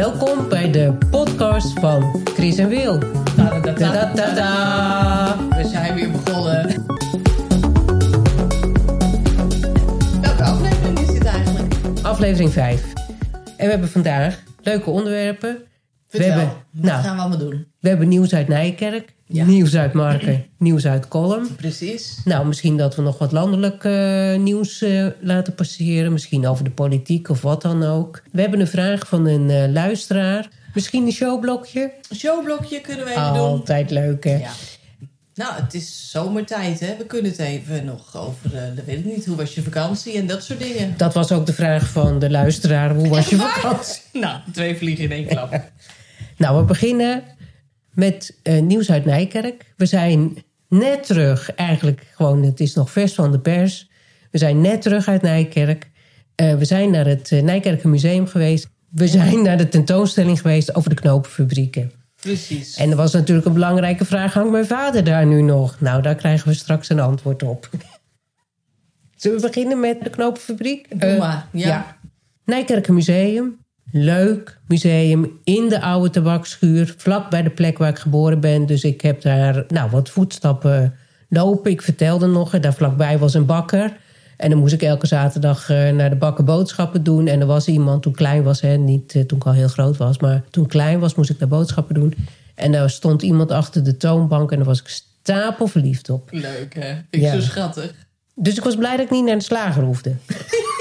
Welkom bij de podcast van Chris en Wil. We zijn weer begonnen. Welke aflevering is dit eigenlijk? Aflevering 5. En we hebben vandaag leuke onderwerpen. Vertel, we hebben, wat nou, gaan we allemaal doen? we hebben nieuws uit Nijkerk, Ja. nieuws uit Marken, nieuws uit Kolm. Precies. Nou, misschien dat we nog wat landelijk eh, nieuws eh, laten passeren. Misschien over de politiek of wat dan ook. We hebben een vraag van een eh, luisteraar. Misschien een showblokje. Een showblokje kunnen we even doen. Altijd leuk, hè? Ja. Nou, het is zomertijd, hè? We kunnen het even nog over, dat weet ik niet, hoe was je vakantie en dat soort dingen. Dat was ook de vraag van de luisteraar. Hoe was je vakantie? Nou, twee vliegen in één klap. Nou, we beginnen met eh, nieuws uit Nijkerk. We zijn net terug, eigenlijk gewoon, het is nog vers van de pers. We zijn net terug uit Nijkerk. Eh, we zijn naar het uh, Nijkerker Museum geweest. We zijn naar de tentoonstelling geweest over de knopenfabrieken. Precies. En er was natuurlijk een belangrijke vraag: hangt mijn vader daar nu nog? Nou, daar krijgen we straks een antwoord op. Zullen we beginnen met de knopenfabriek? Eh, maar, ja. Nijkerker Museum. Leuk museum in de oude tabakschuur. Vlak bij de plek waar ik geboren ben. Dus ik heb daar nou, wat voetstappen lopen. Ik vertelde nog, daar vlakbij was een bakker. En dan moest ik elke zaterdag eh, naar de bakker boodschappen doen. En er was iemand toen klein was, hè, niet eh, toen ik al heel groot was. Maar toen klein was, moest ik daar boodschappen doen. En daar stond iemand achter de toonbank. En daar was ik stapelverliefd op. Leuk, hè? Vind ik Ja. zo schattig. Dus ik was blij dat ik niet naar de slager hoefde.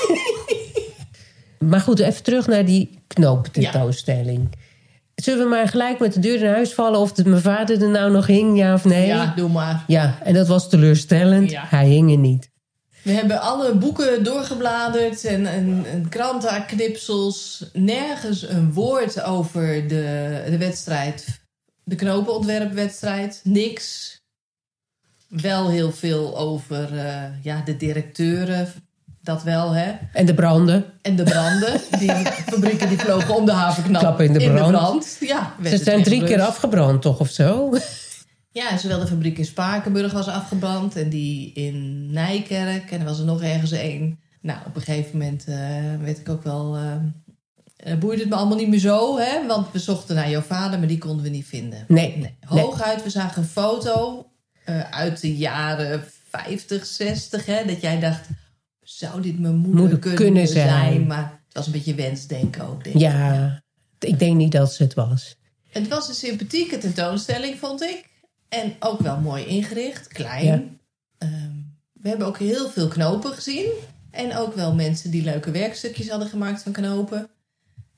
maar goed, even terug naar die knooptentoonstelling. Zullen we maar gelijk met de deur in huis vallen... of mijn vader er nou nog hing, ja of nee? Ja, doe maar. Ja, en dat was teleurstellend. Ja. Hij hing er niet. We hebben alle boeken doorgebladerd en, en, en krantenknipsels. Nergens een woord over de, de wedstrijd. De knopenontwerpwedstrijd. Niks. Wel heel veel over eh, ja, de directeuren. Dat wel, hè. En de branden. En de branden. Die fabrieken die vlogen om de havenknap. Klappen in de brand. Ja, Ze zijn drie keer afgebrand, toch, of zo? Ja, zowel de fabriek in Spakenburg was afgebrand en die in Nijkerk. En er was er nog ergens één. Nou, op een gegeven moment eh, werd ik ook wel... eh, boeide het me allemaal niet meer zo, hè? Want we zochten naar jouw vader, maar die konden we niet vinden. Nee. Nee. Hooguit, we zagen een foto uit de jaren 50, 60, hè? Dat jij dacht, zou dit mijn moeder, Moeder kunnen, kunnen zijn? zijn. Maar het was een beetje wensdenken ook, denk ik. Ja, ik denk niet dat ze het was. Het was een sympathieke tentoonstelling, vond ik. En ook wel mooi ingericht, klein. Ja. Ehm, we hebben ook heel veel knopen gezien. En ook wel mensen die leuke werkstukjes hadden gemaakt van knopen.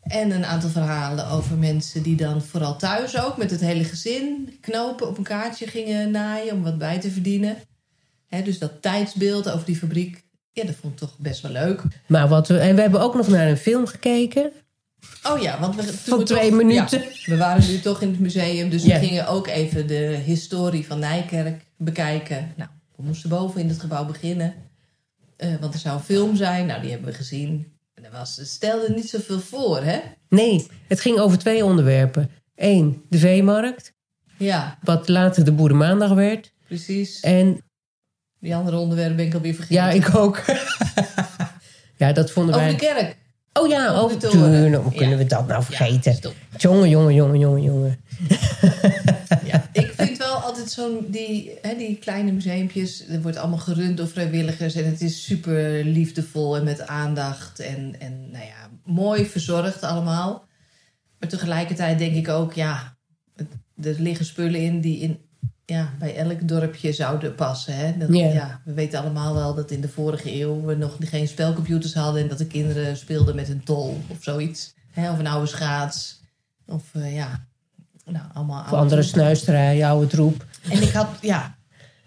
En een aantal verhalen over mensen die dan vooral thuis ook met het hele gezin knopen op een kaartje gingen naaien om wat bij te verdienen. Dus dat tijdsbeeld over die fabriek, ja, dat vond ik toch best wel leuk. Maar wat we, en we hebben ook nog naar een film gekeken. Oh ja, want we, toen Van we twee toch- minuten. ja, we waren nu toch in het museum, dus we gingen ook even de historie van Nijkerk bekijken. Nou, we moesten boven in het gebouw beginnen, Eh, want er zou een film zijn. Nou, die hebben we gezien. En er was, het stelde niet zoveel voor, hè? Nee, het ging over twee onderwerpen. Eén, de veemarkt, Ja, wat later de Boerenmaandag werd. precies. En Die andere onderwerpen ben ik alweer vergeten. ja, ik ook. ja, dat vonden Over wij... de kerk. Oh ja, over over de toren. tuurlijk. Hoe Ja. kunnen we dat nou vergeten? Ja, jongen, jongen, jongen, jongen, jongen. Ja, ik vind wel altijd zo'n die, hè, die kleine museumpjes. Er wordt allemaal gerund door vrijwilligers en het is super liefdevol en met aandacht en, en nou ja, mooi verzorgd allemaal. Maar tegelijkertijd denk ik ook, ja, er liggen spullen in die in, ja, bij elk dorpje zouden passen. Hè? Dat, Ja. ja, we weten allemaal wel dat in de vorige eeuw we nog geen spelcomputers hadden en dat de kinderen speelden met een tol of zoiets. Hè? Of een oude schaats. Of eh, ja, nou, allemaal Voor andere oude- snuisterij, oude troep. en ik had ja,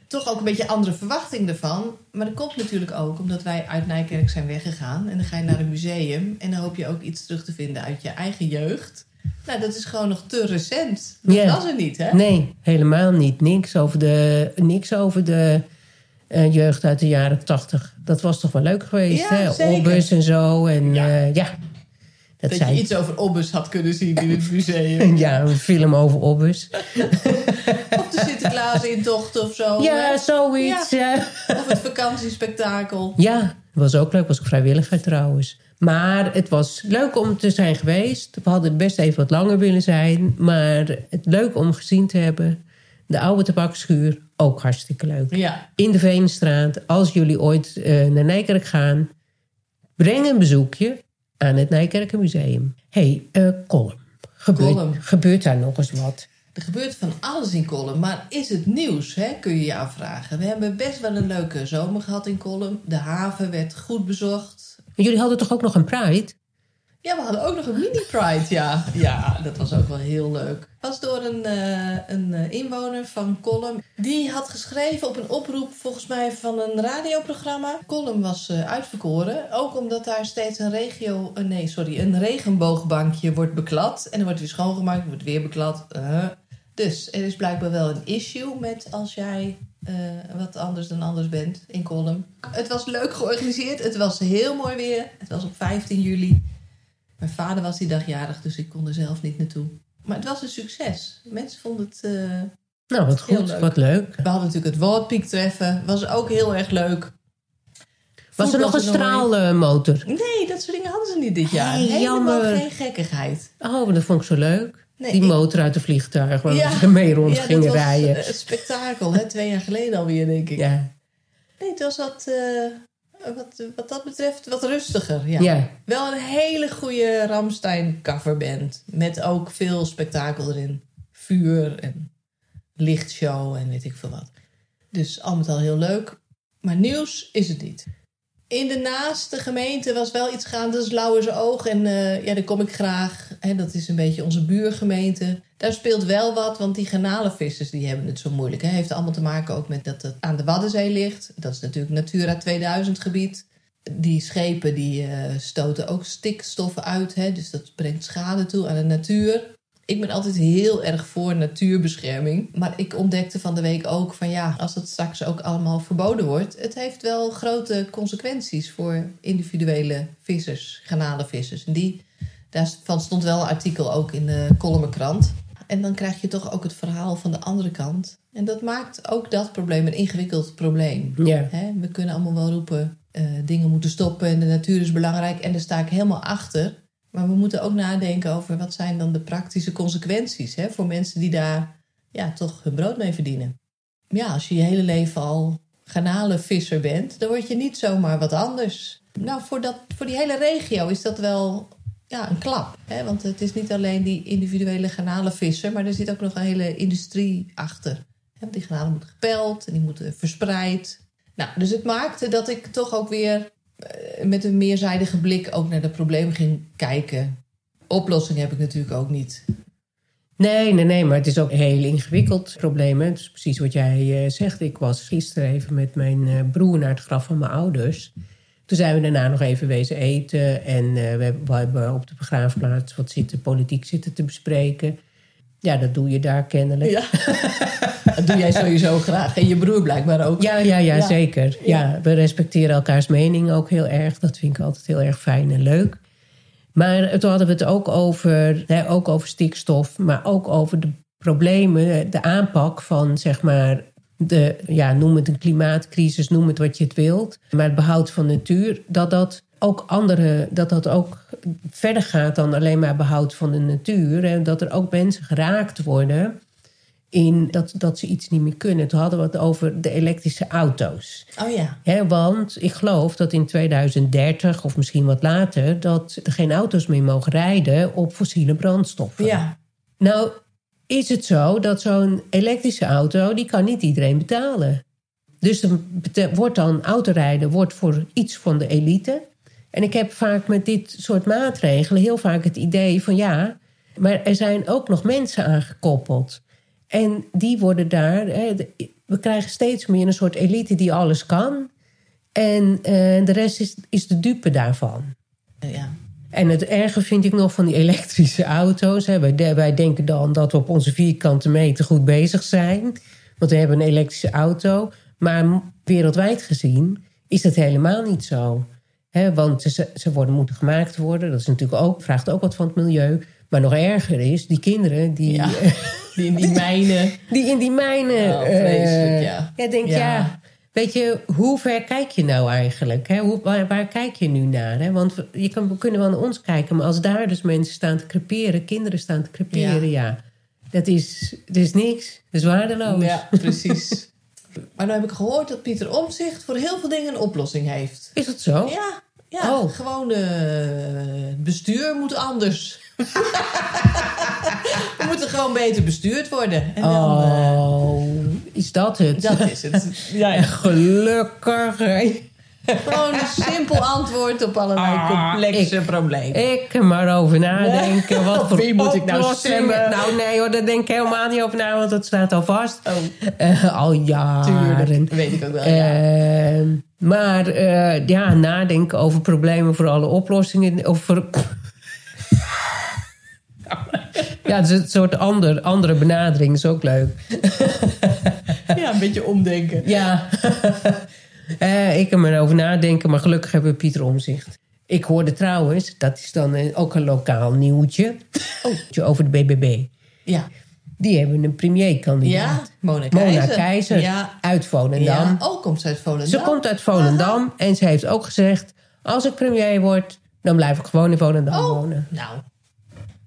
toch ook een beetje andere verwachting ervan. Maar dat komt natuurlijk ook omdat wij uit Nijkerk zijn weggegaan. En dan ga je naar een museum. En dan hoop je ook iets terug te vinden uit je eigen jeugd. Nou, dat is gewoon nog te recent. Dat was er niet, hè? Nee, helemaal niet. Niks over de, niks over de eh, jeugd uit de jaren tachtig. Dat was toch wel leuk geweest, Ja, hè? Obbus en zo. En Ja. ja, ja. dat je iets over Obbus had kunnen zien in het museum. ja, een film over Obbus. of de Sinterklaas intocht of zo. Ja, hè? zoiets. Ja. Of het vakantiespektakel. ja, was ook leuk, was ook vrijwilliger trouwens. Maar het was leuk om te zijn geweest. We hadden best even wat langer willen zijn. Maar het leuk om gezien te hebben. De oude tabakschuur, ook hartstikke leuk. Ja. In de Veenstraat, als jullie ooit uh, naar Nijkerk gaan... breng een bezoekje aan het Nijkerken Museum. Hé, hey, uh, gebeurt daar nog eens wat? Er gebeurt van alles in Colum, maar is het nieuws, hè, kun je je afvragen. We hebben best wel een leuke zomer gehad in Colum. De haven werd goed bezocht. Maar jullie hadden toch ook nog een Pride? Ja, we hadden ook nog een mini-Pride, ja. Ja, dat was ook wel heel leuk. was door een, uh, een inwoner van Colum. Die had geschreven op een oproep, volgens mij, van een radioprogramma. Colum was uh, uitverkoren. Ook omdat daar steeds een regio... Uh, nee, sorry, een regenboogbankje wordt beklad. En er wordt weer schoongemaakt, wordt weer beklad. Dus er is blijkbaar wel een issue met als jij uh, wat anders dan anders bent in Colum. Het was leuk georganiseerd. Het was heel mooi weer. Het was op 15 juli. Mijn vader was die dag jarig, dus ik kon er zelf niet naartoe. Maar het was een succes. Mensen vonden het. Uh, nou, wat goed, leuk. wat leuk. We hadden natuurlijk het Woordpiektreffen. Was ook heel erg leuk. Was er nog een straalmotor? Nee, dat soort dingen hadden ze niet dit jaar. Hey, Helemaal jammer. geen gekkigheid. Oh, dat vond ik zo leuk. Nee, die motor uit de vliegtuig waar Ja. we mee rond Ja, dat gingen was rijden. eh, spektakel, hè? twee jaar geleden alweer, denk ik. ja. Nee, het was wat, eh, wat, wat dat betreft wat rustiger. Ja. Ja. Wel een hele goede Ramstein coverband. Met ook veel spektakel erin. Vuur en lichtshow en weet ik veel wat. Dus al met al heel leuk. Maar nieuws is het niet. In de naaste gemeente was wel iets gaande. Dat is Lauwersoog. En eh, ja, daar kom ik graag. En dat is een beetje onze buurgemeente. Daar speelt wel wat, want die garnalenvissers die hebben het zo moeilijk. Hè. Heeft allemaal te maken ook met dat het aan de Waddenzee ligt. Dat is natuurlijk Natura 2000 gebied. Die schepen die eh, stoten ook stikstoffen uit. Hè. Dus dat brengt schade toe aan de natuur. Ik ben altijd heel erg voor natuurbescherming. Maar ik ontdekte van de week ook van ja, als dat straks ook allemaal verboden wordt. Het heeft wel grote consequenties voor individuele vissers, garnalenvissers. En die, daarvan stond wel een artikel ook in de Kolmerkrant. En dan krijg je toch ook het verhaal van de andere kant. En dat maakt ook dat probleem een ingewikkeld probleem. Ja. We kunnen allemaal wel roepen, eh, dingen moeten stoppen en de natuur is belangrijk. En daar sta ik helemaal achter. Maar we moeten ook nadenken over wat zijn dan de praktische consequenties hè, voor mensen die daar ja, toch hun brood mee verdienen. Ja, als je je hele leven al garnalenvisser bent, dan word je niet zomaar wat anders. Nou, voor, dat, voor die hele regio is dat wel ja, een klap. Hè? Want het is niet alleen die individuele garnalenvisser, maar er zit ook nog een hele industrie achter. Die garnalen moeten gepeld en die moeten verspreid. Nou, dus het maakte dat ik toch ook weer met een meerzijdige blik ook naar de problemen ging kijken. Oplossing heb ik natuurlijk ook niet. Nee, nee, nee, maar het is ook heel ingewikkeld probleem. Hè? Het is precies wat jij eh, zegt. Ik was gisteren even met mijn eh, broer naar het graf van mijn ouders. Toen zijn we daarna nog even wezen eten. En eh, we hebben op de begraafplaats wat zitten, politiek zitten te bespreken. Ja, dat doe je daar kennelijk. Ja. dat doe jij sowieso graag. En je broer blijkbaar ook. Ja, ja, ja, Ja. zeker. Ja, we respecteren elkaars mening ook heel erg. Dat vind ik altijd heel erg fijn en leuk. Maar toen hadden we het ook over, hè, ook over stikstof, maar ook over de problemen, de aanpak van zeg maar de, ja, noem het een klimaatcrisis, noem het wat je het wilt. Maar het behoud van natuur, dat dat ook andere, dat dat ook verder gaat dan alleen maar behoud van de natuur. En dat er ook mensen geraakt worden in dat, dat ze iets niet meer kunnen. Toen hadden we het over de elektrische auto's. Oh ja. Hè, want ik geloof dat in 2030 of misschien wat later... dat er geen auto's meer mogen rijden op fossiele brandstoffen. Ja. Nou, is het zo dat zo'n elektrische auto... die kan niet iedereen betalen. Dus dan wordt dan autorijden wordt voor iets van de elite. En ik heb vaak met dit soort maatregelen... heel vaak het idee van ja... maar er zijn ook nog mensen aangekoppeld... En die worden daar. We krijgen steeds meer een soort elite die alles kan. En eh, de rest is, is de dupe daarvan. ja. En het erge vind ik nog van die elektrische auto's. Wij, de- wij denken dan dat we op onze vierkante meter goed bezig zijn. Want we hebben een elektrische auto. Maar wereldwijd gezien is dat helemaal niet zo. Want ze, ze worden, moeten gemaakt worden. Dat is natuurlijk ook, vraagt ook wat van het milieu. Maar nog erger is, die kinderen die, Ja. Die in die mijnen. die in die mijnen. Oh, vreselijk, eh, ja. Ja, denk Ja. ja. Weet je, hoe ver kijk je nou eigenlijk? Hè? Hoe, waar, waar kijk je nu naar? Hè? Want we, je kan, we kunnen wel naar ons kijken, maar als daar dus mensen staan te creperen, kinderen staan te creperen, ja, dat, is, dat is niks. Dat is waardeloos. Ja, precies. maar nu heb ik gehoord dat Pieter Omzicht voor heel veel dingen een oplossing heeft. Is dat zo? Ja, ja Oh. gewoon eh, bestuur moet anders. We moeten gewoon beter bestuurd worden. En dan, eh, Oh, is dat het? dat is het. Ja, ja. Gelukkig. Gewoon een simpel antwoord op allerlei Ah, complexe problemen. Ik maar over nadenken. Wat voor Wie moet ik nou stemmen? Nou nee hoor, daar denk ik helemaal niet over na, want dat staat al vast. Oh, Eh, al jaren. tuurlijk. Dat weet ik ook wel. ja. Eh, maar eh, ja, nadenken over problemen voor alle oplossingen. Over... ja, het is een soort ander, andere benadering, is ook leuk. ja, een beetje omdenken. Ja, Eh, ik kan er over nadenken, maar gelukkig hebben we Pieter Omzicht. Ik hoorde trouwens, dat is dan ook een lokaal nieuwtje, oh, over de BBB. Ja, Die hebben een premierkandidaat. ja. Mona Keizer. Mona Keizer, Ja. uit Volendam. ja. Oh, komt ze uit Volendam? Ze komt uit Volendam en ze heeft ook gezegd... als ik premier word, dan blijf ik gewoon in Volendam Oh, wonen. nou,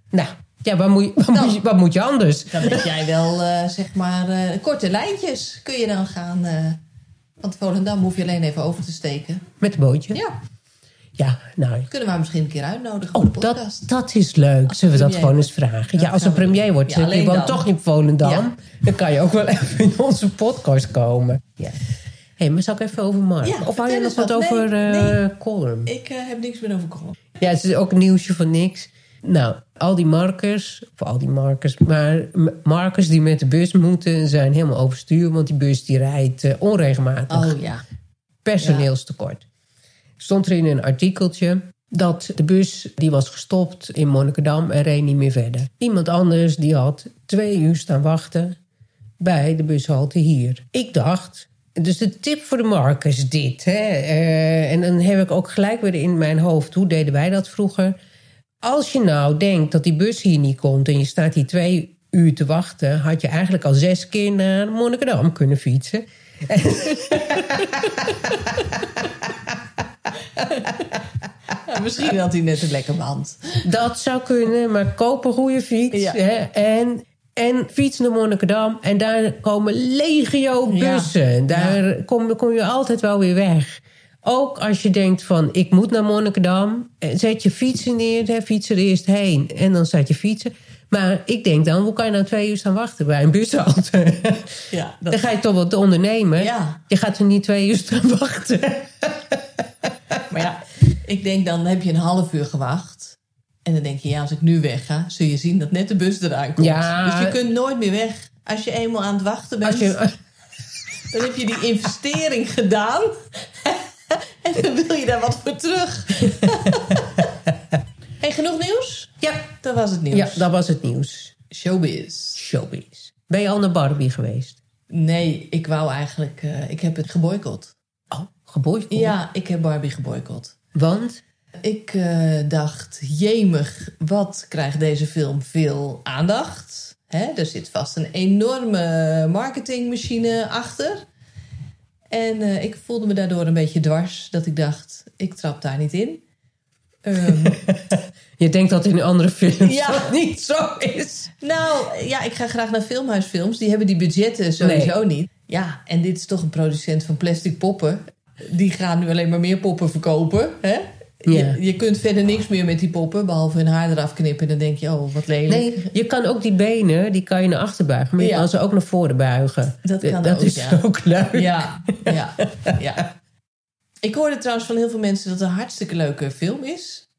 Nou, ja, wat moet je, wat Nou. moet je, wat moet je anders? dan heb jij wel, eh, zeg maar, eh, korte lijntjes kun je dan gaan. Want Volendam hoef je alleen even over te steken. Met een bootje? Ja, Ja, nou... kunnen we haar misschien een keer uitnodigen Oh, de dat, podcast. dat is leuk. Zullen we dat gewoon eens vragen? Ja, Ja, als een premier wordt, Ja, je woont toch in Volendam. Ja. Dan kan je ook wel even in onze podcast komen. Ja. Hé, maar zal ik even over Mark? Ja, of hou je nog wat wat. over Nee, eh nee. Column? Ik eh, heb niks meer over Colin. Ja, het is ook een nieuwsje van niks. Nou, al die markers, of al die markers, maar markers die met de bus moeten zijn helemaal overstuur, want die bus die rijdt eh, onregelmatig. Oh ja. Personeelstekort. Stond er in een artikeltje dat de bus die was gestopt in Monnikendam en reed niet meer verder. Iemand anders die had twee uur staan wachten bij de bushalte hier. Ik dacht, dus de tip voor de markers is dit. Hè? Eh, en dan heb ik ook gelijk weer in mijn hoofd, hoe deden wij dat vroeger? Als je nou denkt dat die bus hier niet komt en je staat hier twee uur te wachten, had je eigenlijk al zes keer naar Monnikendam kunnen fietsen. Ja, misschien had hij net een lekker band. Dat zou kunnen, maar koop een goede fiets. Ja. Hè? En, en fiets naar Monnikendam. En daar komen legio bussen. Daar kom, kom je altijd wel weer weg. Ook als je denkt van, ik moet naar Monnikendam. eh, Zet je fietsen neer, hè, fiets er eerst heen. En dan staat je fietsen. Maar ik denk dan, hoe kan je nou twee uur staan wachten bij een bushalte? Ja, dat- Dan ga je toch wat ondernemen. Ja. Je gaat er niet twee uur staan wachten. Maar ja, ik denk dan heb je een half uur gewacht. En dan denk je, ja, als ik nu wegga, zul je zien dat net de bus eraan komt. Ja. Dus je kunt nooit meer weg. Als je eenmaal aan het wachten bent, je, dan heb je die investering gedaan. En dan wil je daar wat voor terug. hey, genoeg nieuws? ja, Dat was het nieuws. ja, dat was het nieuws. Showbiz. Showbiz. Ben je al naar Barbie geweest? Nee, ik wou eigenlijk... eh, ik heb het geboycott. Oh, geboycott? Ja, ik heb Barbie geboycott. Want? Ik eh, dacht, jemig, wat krijgt deze film veel aandacht? Hè, er zit vast een enorme marketingmachine achter. En eh, ik voelde me daardoor een beetje dwars. Dat ik dacht, ik trap daar niet in. Ehm, Je denkt dat in andere films Ja. dat niet zo is. nou, ja, ik ga graag naar filmhuisfilms. Die hebben die budgetten sowieso niet. Ja, en dit is toch een producent van plastic poppen. Die gaan nu alleen maar meer poppen verkopen. Hè? Ja. Je, je kunt verder niks meer met die poppen, behalve hun haar eraf knippen. En dan denk je, oh, wat lelijk. Nee, je kan ook die benen, die kan je naar achter buigen. Maar je Ja. kan ze ook naar voren buigen. Dat kan dat ook, is ja. ook leuk. Ja, ja, ja. Ik hoorde trouwens van heel veel mensen dat het een hartstikke leuke film is.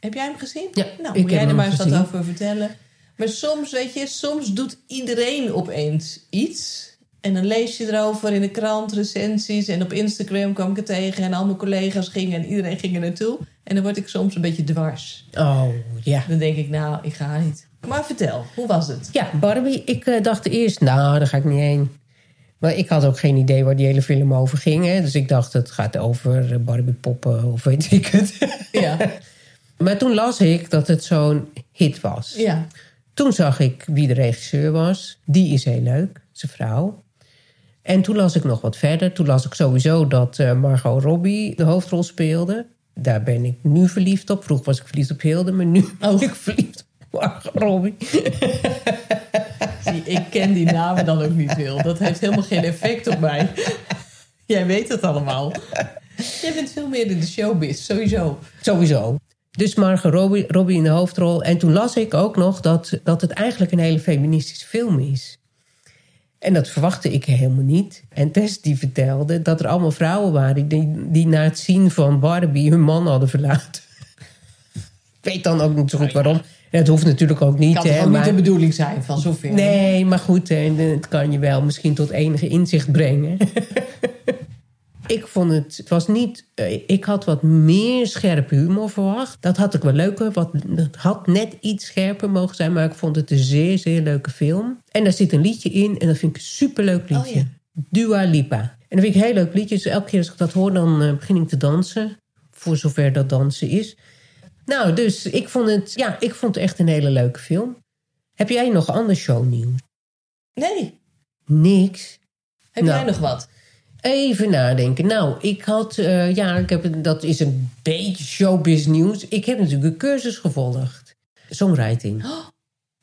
Heb jij hem gezien? Ja, nou, ik moet jij er maar eens wat over vertellen. Maar soms, weet je, soms doet iedereen opeens iets. En dan lees je erover in de krant, recensies. En op Instagram kwam ik het tegen. En al mijn collega's gingen en iedereen ging er naartoe. En dan word ik soms een beetje dwars. Oh, ja. Dan denk ik, nou, ik ga niet. Maar vertel, hoe was het? Ja, Barbie. Ik eh, dacht eerst, nou, daar ga ik niet heen. Maar ik had ook geen idee waar die hele film over ging. Hè? Dus ik dacht, het gaat over eh, Barbie poppen of weet ik het. Ja, maar toen las ik dat het zo'n hit was. ja. Toen zag ik wie de regisseur was. Die is heel leuk, zijn vrouw. En toen las ik nog wat verder. Toen las ik sowieso dat uh, Margot Robbie de hoofdrol speelde. Daar ben ik nu verliefd op. Vroeger was ik verliefd op Hilde, maar nu ben ik verliefd op Margot Robbie. Zie, ik ken die namen dan ook niet veel. Dat heeft helemaal geen effect op mij. Jij weet het allemaal. Jij bent veel meer in de showbiz, sowieso. Sowieso. Dus Margot Robbie, Robbie in de hoofdrol. En toen las ik ook nog dat, dat het eigenlijk een hele feministische film is. En dat verwachtte ik helemaal niet. En Tess die vertelde dat er allemaal vrouwen waren... die, die na het zien van Barbie hun man hadden verlaten. ik weet dan ook niet zo goed waarom. Het hoeft natuurlijk ook niet. Kan het hè, niet de bedoeling zijn van zover. Nee, maar goed, het kan je wel misschien tot enige inzicht brengen. ik vond het, het was niet, eh, ik had wat meer scherpe humor verwacht. Dat had ik wel leuker, wat, het had net iets scherper mogen zijn, maar ik vond het een zeer, zeer leuke film. En daar zit een liedje in en dat vind ik een superleuk liedje. Oh, ja. Dua Lipa. En dat vind ik een heel leuk liedje, dus elke keer als ik dat hoor, dan uh, begin ik te dansen. Voor zover dat dansen is. Nou, dus ik vond het, ja, ik vond het echt een hele leuke film. Heb jij nog ander shownieuws? Nee. Niks. Heb jij nou. nog wat? Even nadenken. Nou, ik had, uh, ja, ik heb, dat is een beetje showbiz nieuws. Ik heb natuurlijk een cursus gevolgd. Songwriting. Oh,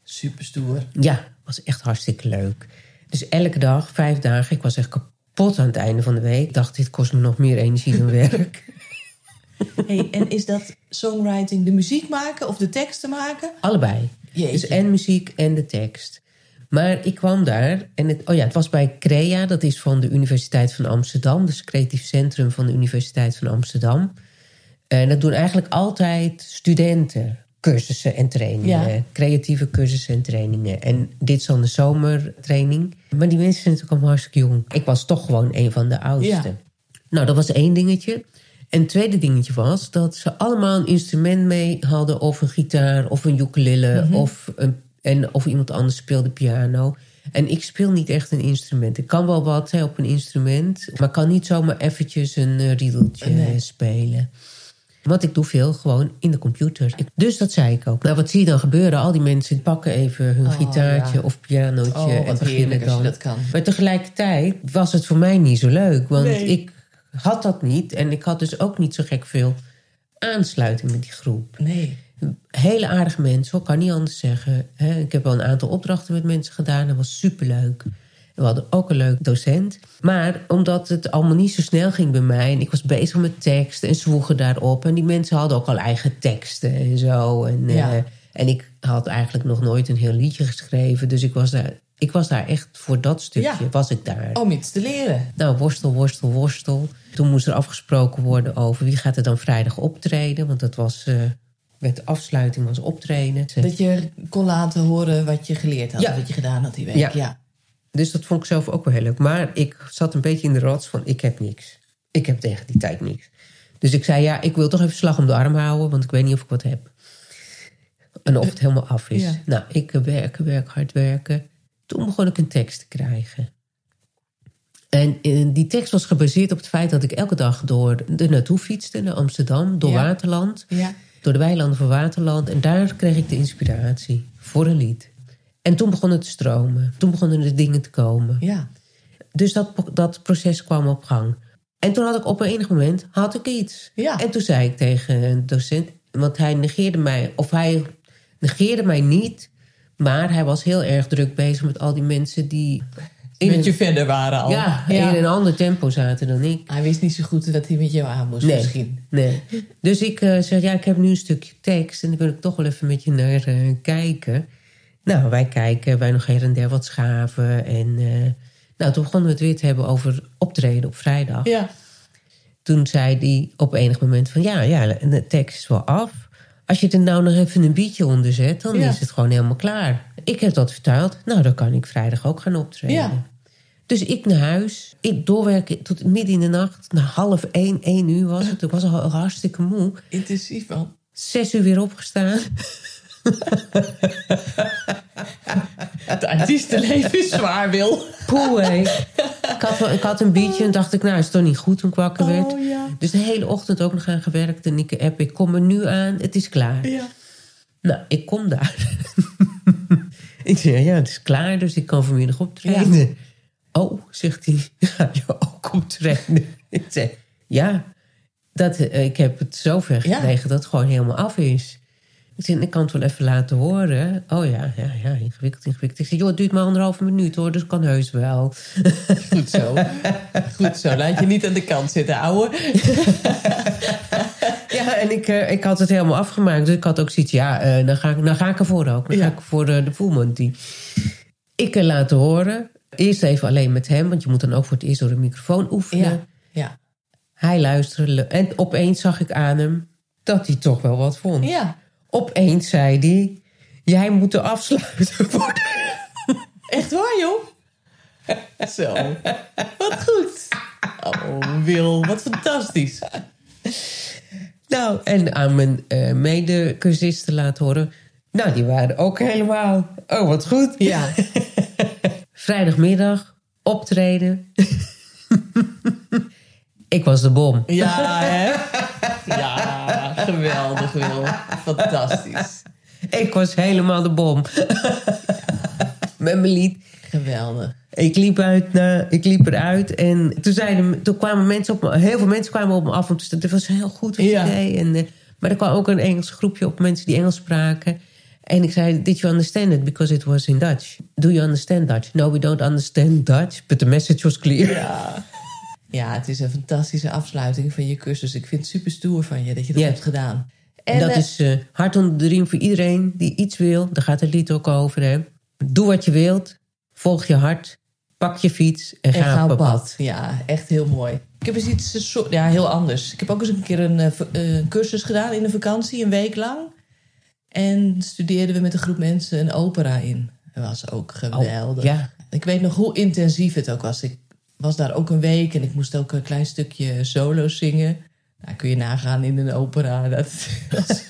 super stoer. Ja, was echt hartstikke leuk. Dus elke dag, vijf dagen. Ik was echt kapot aan het einde van de week. Ik dacht, dit kost me nog meer energie dan werk. Hey, en is dat songwriting de muziek maken of de teksten maken? Allebei. Jeetje. Dus en muziek en de tekst. Maar ik kwam daar en het, oh ja, het was bij CREA, dat is van de Universiteit van Amsterdam, dus het creatief centrum van de Universiteit van Amsterdam. En dat doen eigenlijk altijd studenten cursussen en trainingen. Creatieve cursussen en trainingen. En dit is dan de zomertraining. Maar die mensen zijn natuurlijk allemaal hartstikke jong. Ik was toch gewoon een van de oudste. Nou, dat was één dingetje. En het tweede dingetje was dat ze allemaal een instrument mee hadden. Of een gitaar, of een ukulele, mhm. of een en of iemand anders speelde piano. En ik speel niet echt een instrument. Ik kan wel wat hè, op een instrument, maar kan niet zomaar eventjes een uh, riedeltje spelen. Want ik doe veel gewoon in de computer. dus dat zei ik ook. Nou, wat zie je dan gebeuren? Al die mensen pakken even hun oh, gitaartje of pianootje oh, en beginnen dan. dat kan. Maar tegelijkertijd was het voor mij niet zo leuk. Want ik had dat niet. En ik had dus ook niet zo gek veel aansluiting met die groep. Nee hele aardige mensen, ik kan niet anders zeggen. Ik heb wel een aantal opdrachten met mensen gedaan. Dat was superleuk. We hadden ook een leuk docent. Maar omdat het allemaal niet zo snel ging bij mij... en ik was bezig met teksten en zwoegen daarop... en die mensen hadden ook al eigen teksten en zo. En, eh, en ik had eigenlijk nog nooit een heel liedje geschreven. Dus ik was daar, ik was daar echt voor dat stukje, was ik daar. Om iets te leren. Nou, worstel, worstel, worstel. Toen moest er afgesproken worden over... wie gaat er dan vrijdag optreden, want dat was... Uh, met afsluiting was optreden. Dat je kon laten horen wat je geleerd had, wat je gedaan had die week. Ja. ja. Dus dat vond ik zelf ook wel heel leuk. Maar ik zat een beetje in de rots van ik heb niks. Ik heb tegen die tijd niks. Dus ik zei ja, ik wil toch even slag om de arm houden, want ik weet niet of ik wat heb. En of het helemaal af is. Nou, ik werken, werk, hard werken. Toen begon ik een tekst te krijgen. En die tekst was gebaseerd op het feit dat ik elke dag door de naartoe fietste, naar Amsterdam, door Waterland. Ja door de weilanden van Waterland. En daar kreeg ik de inspiratie voor een lied. En toen begon het te stromen. Toen begonnen de dingen te komen. Ja. Dus dat, dat proces kwam op gang. En toen had ik op een enig moment had ik iets. Ja. En toen zei ik tegen een docent, want hij negeerde mij, of hij negeerde mij niet, maar hij was heel erg druk bezig met al die mensen die met je verder waren al. Ja, in een ander tempo zaten dan ik. Hij wist niet zo goed dat hij met jou aan moest nee, misschien. Nee. Dus ik uh, zeg, ja, ik heb nu een stukje tekst... en daar wil ik toch wel even met je naar uh, kijken. Nou, wij kijken, wij nog her en der wat schaven. En uh, nou, toen begonnen we het weer te hebben over optreden op vrijdag. Ja. Toen zei hij op enig moment van... ja, ja, de tekst is wel af. Als je er nou nog even een bietje onder zet... dan is het gewoon helemaal klaar. Ik heb dat vertaald. Nou, dan kan ik vrijdag ook gaan optreden. Ja. Dus ik naar huis. Ik doorwerken tot midden in de nacht. Na half één, één uur was het. Ik was al hartstikke moe. Intensief man. Zes uur weer opgestaan. Het artiestenleven is zwaar, Wil. Poeh, hé. Ik had, ik had een biertje en dacht ik, nou, is het toch niet goed toen ik wakker oh, werd. ja. Dus de hele ochtend ook nog aan gewerkt. En ik app, ik kom er nu aan, het is klaar. Ja. Nou, ik kom daar. ik zeg, ja, het is klaar, dus ik kan vanmiddag optreden. Oh, zegt hij, ga je ook op trainen? Ik zei, ja, dat, eh, ik heb het zover Ja. gekregen dat het gewoon helemaal af is. Ik zei, ik kan het wel even laten horen. Oh ja, ja, ja, ingewikkeld, ingewikkeld. Ik zei, joh, het duurt maar anderhalve minuut hoor, dus kan heus wel. Goed zo. Goed zo. Laat je niet aan de kant zitten, ouwe. Ja, en ik, eh, ik had het helemaal afgemaakt. Dus ik had ook zoiets, ja, eh, dan, ga ik, dan ga ik ervoor ook. Dan Ja. ga ik voor eh, de Fullmonty. Ik eh, laten horen. Eerst even alleen met hem, want je moet dan ook voor het eerst door de microfoon oefenen. Ja. Ja. Hij luisterde en opeens zag ik aan hem dat hij toch wel wat vond. Ja. Opeens zei hij, jij moet afsluiten worden. Echt waar, joh? Zo. Wat goed. Oh, Wil, wat fantastisch. Nou, en aan mijn eh medecursisten laten horen. Nou, die waren ook helemaal, oh wat goed. Ja. Vrijdagmiddag, optreden. ik was de bom. Ja, hè? Ja, geweldig, Wil. Fantastisch. Ik was helemaal de bom. Met mijn lied. Geweldig. Ik liep, uit naar, ik liep eruit en toen, zeiden, toen kwamen mensen op me, heel veel mensen kwamen op me af. Want het was heel goed Ja. deed. En, eh, maar er kwam ook een Engels groepje op mensen die Engels spraken. En ik zei, did you understand it? Because it was in Dutch. Do you understand Dutch? No, we don't understand Dutch, but the message was clear. Ja. Ja, het is een fantastische afsluiting van je cursus. Ik vind het super stoer van je dat je dat Ja. hebt gedaan. En dat eh, is eh, hart onder de riem voor iedereen die iets wil. Daar gaat het lied ook over. Hè? Doe wat je wilt. Volg je hart. Pak je fiets en, En ga, op pad. pad. Ja, echt heel mooi. Ik heb eens iets ja, heel anders. Ik heb ook eens een keer een eh, eh, cursus gedaan in de vakantie, een week lang. En studeerden we met een groep mensen een opera in. Dat was ook geweldig. Oh, ja. Ik weet nog hoe intensief het ook was. Ik was daar ook een week en ik moest ook een klein stukje solo zingen. Nou, kun je nagaan in een opera. Dat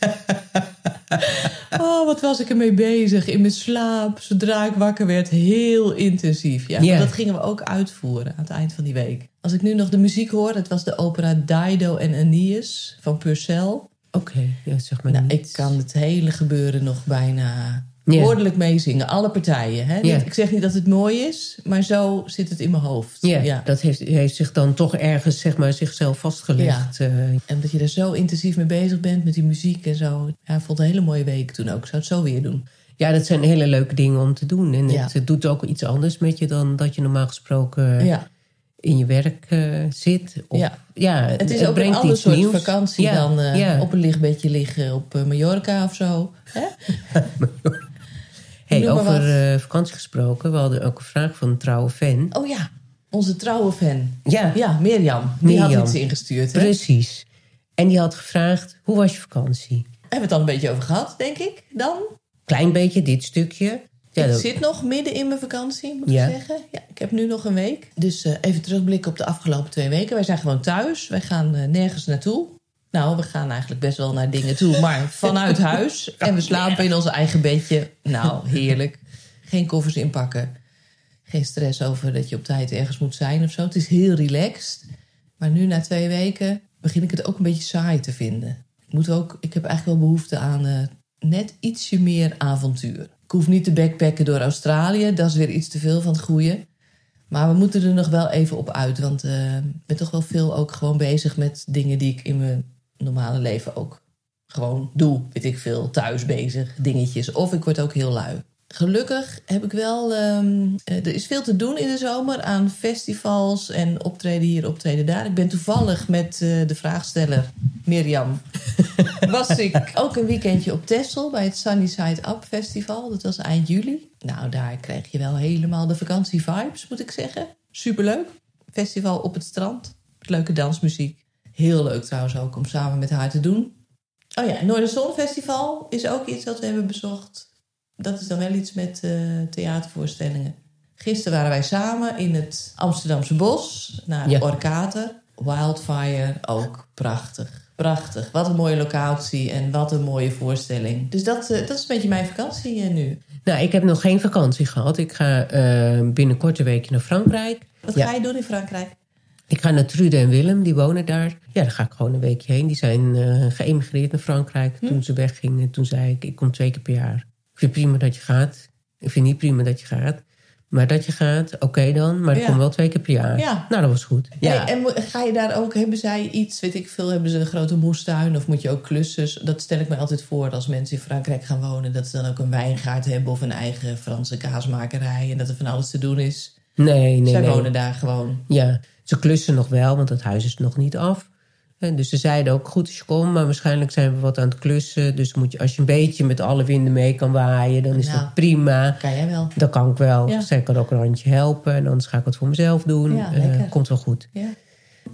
oh, wat was ik ermee bezig? In mijn slaap, zodra ik wakker werd, heel intensief. Ja, dat gingen we ook uitvoeren aan het eind van die week. Als ik nu nog de muziek hoor, het was de opera Dido en Aeneas van Purcell. Oké, ja, zeg maar Nou, ik kan het hele gebeuren nog bijna Ja. woordelijk meezingen. Alle partijen. Hè? Ja. Ik zeg niet dat het mooi is, maar zo zit het in mijn hoofd. Ja, dat heeft, heeft zich dan toch ergens zeg maar, zichzelf vastgelegd. eh. En dat je er zo intensief mee bezig bent met die muziek en zo. Ja, vond een hele mooie week toen ook. Ik zou het zo weer doen. ja, dat zijn hele leuke dingen om te doen. En Ja. het, doet ook iets anders met je dan dat je normaal gesproken Ja. in je werk eh, zit. Of, Ja. ja, Het is ook een ander soort nieuws. vakantie Ja, dan eh, ja. op een lichtbedje liggen op Mallorca of zo. Hè? Hey, over eh, vakantie gesproken, we hadden ook een vraag van een trouwe fan. Oh ja, onze trouwe fan. Ja, Ja, Mirjam. Die Mirjam. had iets ingestuurd. Hè? precies. En die had gevraagd, hoe was je vakantie? Hebben we het al een beetje over gehad, denk ik, dan? Klein beetje, dit stukje. Ja, ik dat- zit nog midden in mijn vakantie, moet Ja. ik zeggen. Ja, ik heb nu nog een week. Dus eh, even terugblikken op de afgelopen twee weken. Wij zijn gewoon thuis. Wij gaan eh, nergens naartoe. Nou, we gaan eigenlijk best wel naar dingen toe, maar vanuit huis. En we slapen in ons eigen bedje. Nou, heerlijk. Geen koffers inpakken. Geen stress over dat je op tijd ergens moet zijn of zo. Het is heel relaxed. Maar nu, na twee weken, begin ik het ook een beetje saai te vinden. Ik, moet ook, ik heb eigenlijk wel behoefte aan eh, net ietsje meer avontuur. Ik hoef niet te backpacken door Australië. Dat is weer iets te veel van het goede. Maar we moeten er nog wel even op uit. Want eh, ik ben toch wel veel ook gewoon bezig met dingen die ik in mijn normale leven ook gewoon doe. Weet ik veel, thuis bezig, dingetjes. Of ik word ook heel lui. Gelukkig heb ik wel. ehm, eh, er is veel te doen in de zomer aan festivals en optreden hier, optreden daar. Ik ben toevallig met eh, de vraagsteller Mirjam. was ik ook een weekendje op Texel bij het Sunny Side Up Festival. Dat was eind juli. Nou, daar kreeg je wel helemaal de vakantievibes, moet ik zeggen. Superleuk. Festival op het strand. Leuke dansmuziek. Heel leuk trouwens ook om samen met haar te doen. Oh ja, Noorderzon Festival is ook iets dat we hebben bezocht. Dat is dan wel iets met eh, theatervoorstellingen. Gisteren waren wij samen in het Amsterdamse bos naar Ja. Orkater. Wildfire, ook prachtig. Prachtig. Wat een mooie locatie en wat een mooie voorstelling. Dus dat, eh, dat is een beetje mijn vakantie eh, nu. Nou, ik heb nog geen vakantie gehad. Ik ga binnenkort een weekje naar Frankrijk. Wat Ja. ga je doen in Frankrijk? Ik ga naar Trude en Willem, die wonen daar. Ja, daar ga ik gewoon een weekje heen. Die zijn eh, geëmigreerd naar Frankrijk. Toen ze weggingen, toen zei ik, ik kom twee keer per jaar. Ik vind prima dat je gaat. Ik vind niet prima dat je gaat. Maar dat je gaat, oké dan. Maar Ja. komt wel twee keer per jaar. Ja. Nou, dat was goed. Ja. Hey, en ga je daar ook, hebben zij iets, weet ik veel, hebben ze een grote moestuin of moet je ook klussen? Dat stel ik me altijd voor als mensen in Frankrijk gaan wonen, dat ze dan ook een wijngaard hebben of een eigen Franse kaasmakerij en dat er van alles te doen is. Nee, nee, zij nee. wonen daar gewoon. Ja, ze klussen nog wel, want het huis is nog niet af. En dus ze zeiden ook, goed als je komt, maar waarschijnlijk zijn we wat aan het klussen. Dus moet je, als je een beetje met alle winden mee kan waaien, dan is Nou. dat prima. Kan jij wel? Dat kan ik wel. Ja. Zij kan ook een handje helpen. En anders ga ik het voor mezelf doen. Ja, lekker. komt wel goed. Ja.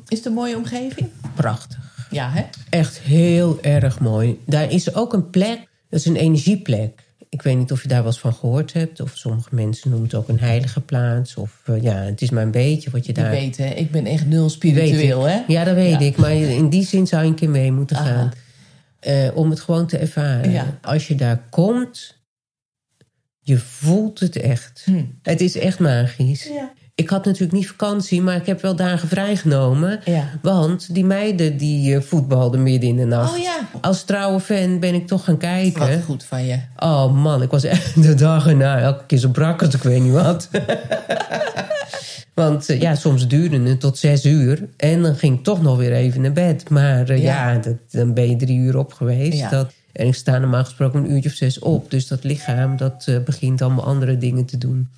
Is het een mooie omgeving? Prachtig. Ja, hè? Echt heel erg mooi. Daar is ook een plek, dat is een energieplek. Ik weet niet of je daar wel eens van gehoord hebt. Of sommige mensen noemen het ook een heilige plaats. Of eh, ja, het is maar een beetje wat je Je daar... weet, hè? Ik ben echt nul spiritueel, hè? Ja, dat weet Ja. ik. Maar in die zin zou je een keer mee moeten Aha. gaan. Eh, om het gewoon te ervaren. Ja. Als je daar komt, je voelt het echt. Hm. Het is echt magisch. Ja. Ik had natuurlijk niet vakantie, maar ik heb wel dagen vrijgenomen. Ja. Want die meiden die eh, voetbalden midden in de nacht. Oh ja. Als trouwe fan ben ik toch gaan kijken. Wat goed van je. Oh man, ik was echt de dag erna elke keer zo brak als ik weet niet wat. Want eh, ja, soms duurde het tot zes uur. En dan ging ik toch nog weer even naar bed. Maar eh, Ja. ja, dat, dan ben je drie uur op geweest. Ja. Dat, en ik sta normaal gesproken een uurtje of zes op. Dus dat lichaam dat begint allemaal andere dingen te doen.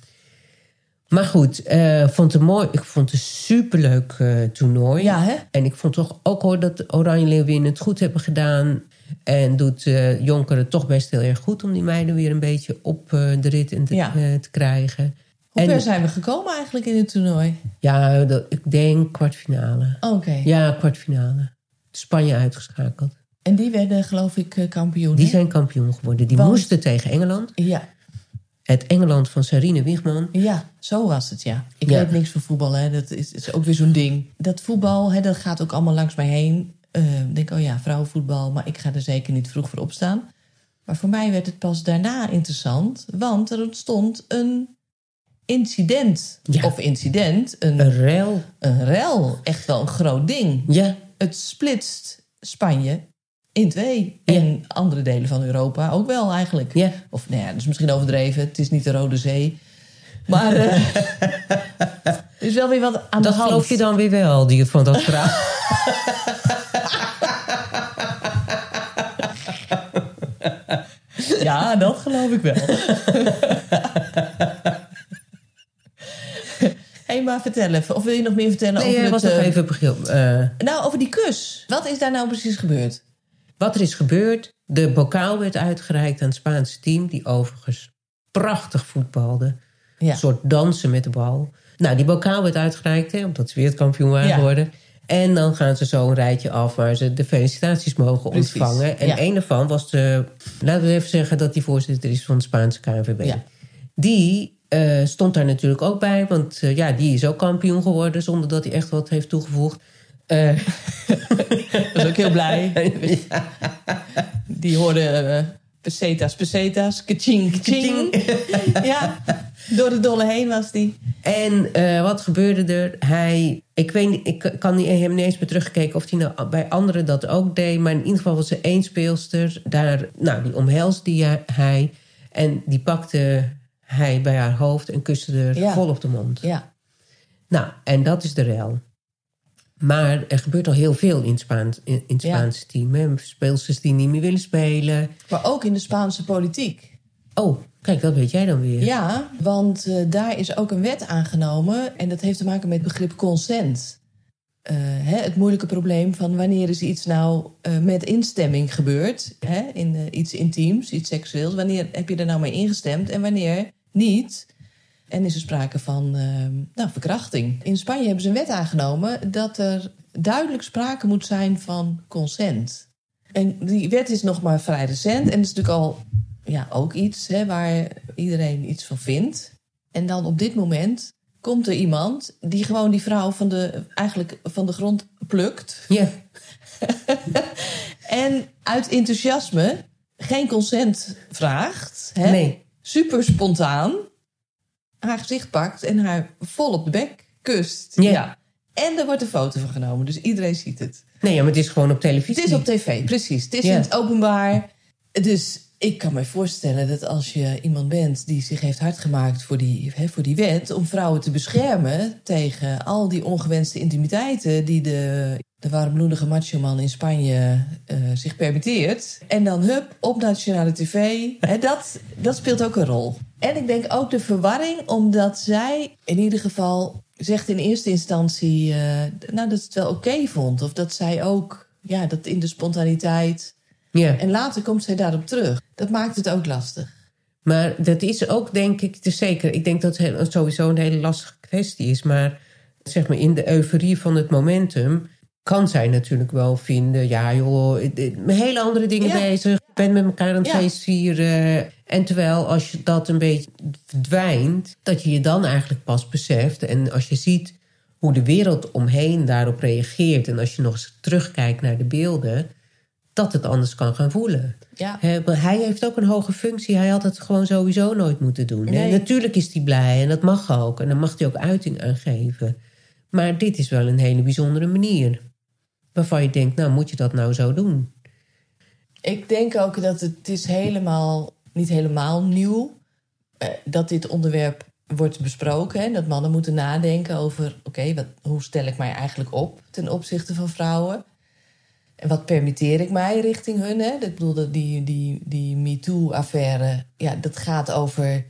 Maar goed, eh, vond het mooi. Ik vond het een superleuk eh toernooi. Ja, hè? En ik vond toch ook hoor dat Oranje Leeuwinnen het goed hebben gedaan. En doet eh Jonker het toch best heel erg goed om die meiden weer een beetje op de rit te, Ja. te krijgen. Hoe En- ver zijn we gekomen eigenlijk in het toernooi? Ja, dat, ik denk kwartfinale. Oké. Ja, kwartfinale. Spanje uitgeschakeld. En die werden geloof ik kampioen, Die hè? zijn kampioen geworden. Die Want- moesten tegen Engeland. Ja, Het Engeland van Sarine Wiegman. ja, zo was het, ja. Ik Ja. weet niks van voetbal, hè. Dat is, is ook weer zo'n ding. Dat voetbal, hè, dat gaat ook allemaal langs mij heen. Eh, Ik denk, oh ja, vrouwenvoetbal, maar ik ga er zeker niet vroeg voor opstaan. Maar voor mij werd het pas daarna interessant, want er ontstond een incident. Ja. Of incident, een, Een rel. een rel. Echt wel een groot ding. Ja, Het splitst Spanje in twee. Ja. En andere delen van Europa ook wel eigenlijk. ja. Of nou ja, dat is misschien overdreven. Het is niet de Rode Zee. Maar eh, er is wel weer wat aan Dat de hand. geloof je dan weer wel, die van dat verhaal. Ja, dat geloof ik wel. Hé, maar vertel even. Of wil je nog meer vertellen Nee, over het... was nog eh, even eh, Nou, over die kus. Wat is daar nou precies gebeurd? Wat er is gebeurd, de bokaal werd uitgereikt aan het Spaanse team... die overigens prachtig voetbalde. Ja. Een soort dansen met de bal. Nou, die bokaal werd uitgereikt, hè, omdat ze wereldkampioen waren Ja. geworden. En dan gaan ze zo een rijtje af waar ze de felicitaties mogen Precies, ontvangen. En ja. een daarvan was de... Laten we even zeggen dat die voorzitter is van de Spaanse KNVB. Ja. Die eh, stond daar natuurlijk ook bij. Want eh, ja, die is ook kampioen geworden zonder dat hij echt wat heeft toegevoegd. Eh, was ook heel blij. Die hoorde eh, pesetas, pesetas, kaching, kaching. ja, door de dolle heen was die. En eh, wat gebeurde er? Hij, ik, weet, niet- ik kan niet, hem niet eens meer teruggekeken of hij nou bij anderen dat ook deed. Maar in ieder geval was er één speelster. Daar, nou, die omhelsde hij- hij. En die pakte hij bij haar hoofd en kuste er Ja. vol op de mond. Ja, Nou, en dat is de rel. Maar er gebeurt al heel veel in, Spaans, in, in het Ja. Spaanse team. Hè? Speelsters die niet meer willen spelen. maar ook in de Spaanse politiek. Oh, kijk, dat weet jij dan weer. Ja, want eh, daar is ook een wet aangenomen. En dat heeft te maken met het begrip consent. Eh, hè, het moeilijke probleem van wanneer is iets nou eh, met instemming gebeurd. Hè, in iets intiems, iets seksueels. Wanneer heb je er nou mee ingestemd en wanneer niet? En is er sprake van eh, nou, verkrachting. In Spanje hebben ze een wet aangenomen dat er duidelijk sprake moet zijn van consent. En die wet is nog maar vrij recent. En is natuurlijk al ja, ook iets hè, waar iedereen iets van vindt. En dan op dit moment komt er iemand die gewoon die vrouw van de, eigenlijk van de grond plukt. Ja. En uit enthousiasme geen consent vraagt. Hè, Nee. Super spontaan. Haar gezicht pakt en haar vol op de bek kust. Ja. En er wordt een foto van genomen, dus iedereen ziet het. Nee, ja, maar het is gewoon op televisie. Het is op tv, precies. Het is Ja. in het openbaar. Dus ik kan me voorstellen dat als je iemand bent die zich heeft hard gemaakt voor die, hè, voor die wet, om vrouwen te beschermen tegen al die ongewenste intimiteiten die de, de warmbloedige macho-man in Spanje uh, zich permitteert. En dan hup, op nationale tv. Hè, dat, dat speelt ook een rol. En ik denk ook de verwarring, omdat zij in ieder geval zegt in eerste instantie uh, nou, dat het wel oké vond. Of dat zij ook ja, dat in de spontaniteit Ja. en later komt zij daarop terug. Dat maakt het ook lastig. Maar dat is ook, denk ik, te zeker. Ik denk dat het sowieso een hele lastige kwestie is. Maar zeg maar in de euforie van het momentum kan zij natuurlijk wel vinden... ja joh, met hele andere dingen Ja. bezig. Ik ben met elkaar aan het Ja. feest vieren. En terwijl als je dat een beetje verdwijnt... dat je je dan eigenlijk pas beseft. En als je ziet hoe de wereld omheen daarop reageert... en als je nog eens terugkijkt naar de beelden... dat het anders kan gaan voelen. Ja. Hij heeft ook een hoge functie. Hij had het gewoon sowieso nooit moeten doen. Nee. Natuurlijk is hij blij en dat mag ook. En dan mag hij ook uiting aan geven. Maar dit is wel een hele bijzondere manier. Waarvan je denkt, nou moet je dat nou zo doen? Ik denk ook dat het is helemaal, niet helemaal nieuw... eh, dat dit onderwerp wordt besproken. Hè? Dat mannen moeten nadenken over... oké, wat hoe stel ik mij eigenlijk op ten opzichte van vrouwen? En wat permitteer ik mij richting hun? Hè? Ik bedoel, die, die, die MeToo-affaire... Ja, dat gaat over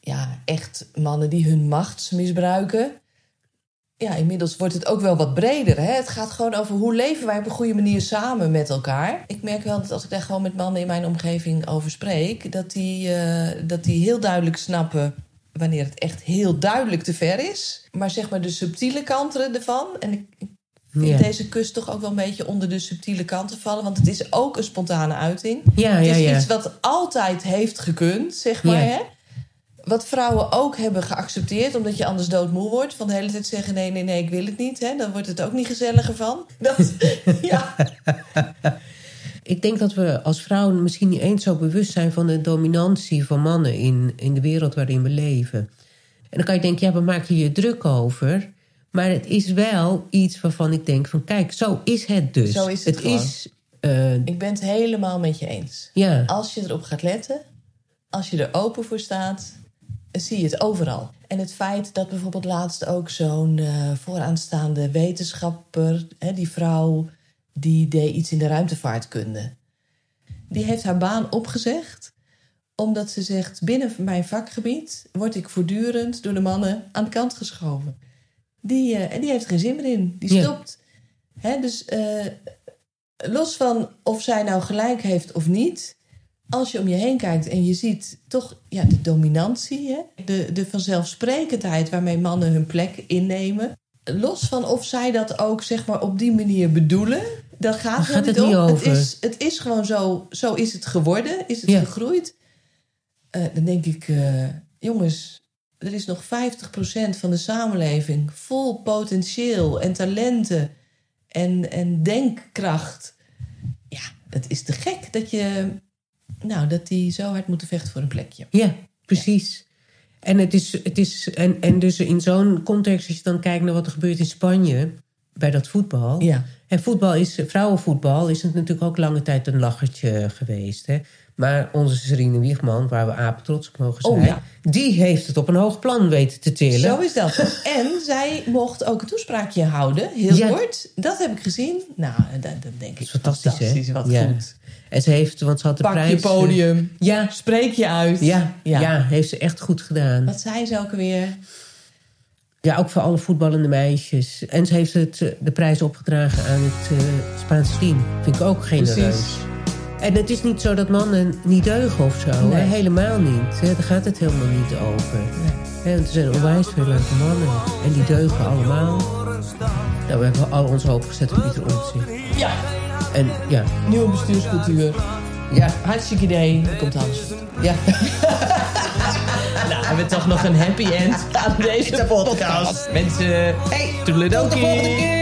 ja, echt mannen die hun macht misbruiken... ja, inmiddels wordt het ook wel wat breder. Hè? Het gaat gewoon over hoe leven wij op een goede manier samen met elkaar. Ik merk wel dat als ik daar gewoon met mannen in mijn omgeving over spreek, dat die, eh, dat die heel duidelijk snappen wanneer het echt heel duidelijk te ver is. Maar zeg maar de subtiele kanten ervan. En ik, vind Ja. deze kus toch ook wel een beetje onder de subtiele kanten vallen. Want het is ook een spontane uiting. Ja, het is ja. iets wat altijd heeft gekund, zeg maar. Hè? Wat vrouwen ook hebben geaccepteerd, omdat je anders doodmoe wordt. Van de hele tijd zeggen: nee, nee, nee, ik wil het niet. Hè? Dan wordt het ook niet gezelliger van. Dat, ja. Ik denk dat we als vrouwen misschien niet eens zo bewust zijn van de dominantie van mannen in, in de wereld waarin we leven. En dan kan je denken, ja, we maken je druk over. Maar het is wel iets waarvan ik denk van, kijk, zo is het dus. Zo is het gewoon. is, eh, Ik ben het helemaal met je eens. ja, Als je erop gaat letten, als je er open voor staat, zie je het overal. En het feit dat bijvoorbeeld laatst ook zo'n eh, vooraanstaande wetenschapper, hè, die vrouw, die deed iets in de ruimtevaartkunde. Die heeft haar baan opgezegd omdat ze zegt: binnen mijn vakgebied word ik voortdurend door de mannen aan de kant geschoven. Die, eh, en die heeft geen zin meer in. Die Ja. stopt. Hè, dus eh, los van of zij nou gelijk heeft of niet. Als je om je heen kijkt en je ziet toch ja, de dominantie, hè? De, de vanzelfsprekendheid waarmee mannen hun plek innemen. Los van of zij dat ook zeg maar, op die manier bedoelen, daar gaat, Daar gaat het niet om. over. Het is, het is gewoon zo, zo is het geworden, is het Ja. gegroeid. Eh, dan denk ik, eh, jongens, er is nog 50% van de samenleving vol potentieel en talenten en, en denkkracht. Ja, het is te gek dat je, nou, dat die zo hard moeten vechten voor een plekje. ja, precies. En, het is, het is, en, en dus in zo'n context, als je dan kijkt naar wat er gebeurt in Spanje, bij dat voetbal. Ja. En voetbal is, vrouwenvoetbal is het natuurlijk ook lange tijd een lachertje geweest. Hè? Maar onze Serine Wiegman, waar we apen trots op mogen zijn... Oh, ja. die heeft het op een hoog plan weten te tillen. Zo is dat. en zij mocht ook een toespraakje houden, heel Ja. kort. Dat heb ik gezien. Nou, dat, dat denk ik is fantastisch, hè? Wat Ja. goed. En ze heeft, want ze had de Pak prijs... je podium. Ja, Spreek je uit. ja, ja. Ja. heeft ze echt goed gedaan. Wat zei ze ook weer? Ja, ook voor alle voetballende meisjes. En ze heeft het, eh, de prijs opgedragen aan het eh, Spaanse team. Vind ik ook genereus. Precies. En het is niet zo dat mannen niet deugen of zo. Nee. Helemaal niet. Hè? Daar gaat het helemaal niet over. Hè, want er zijn onwijs veel leuke mannen. En die deugen allemaal. Nou, we hebben al onze hoop gezet op Pieter Omtzigt. Ja, En ja, nieuwe bestuurscultuur. ja, Hartstikke idee. Er komt alles. ja. Nou, hebben we toch nog een happy end aan deze podcast. Mensen, hey. Tot de volgende keer!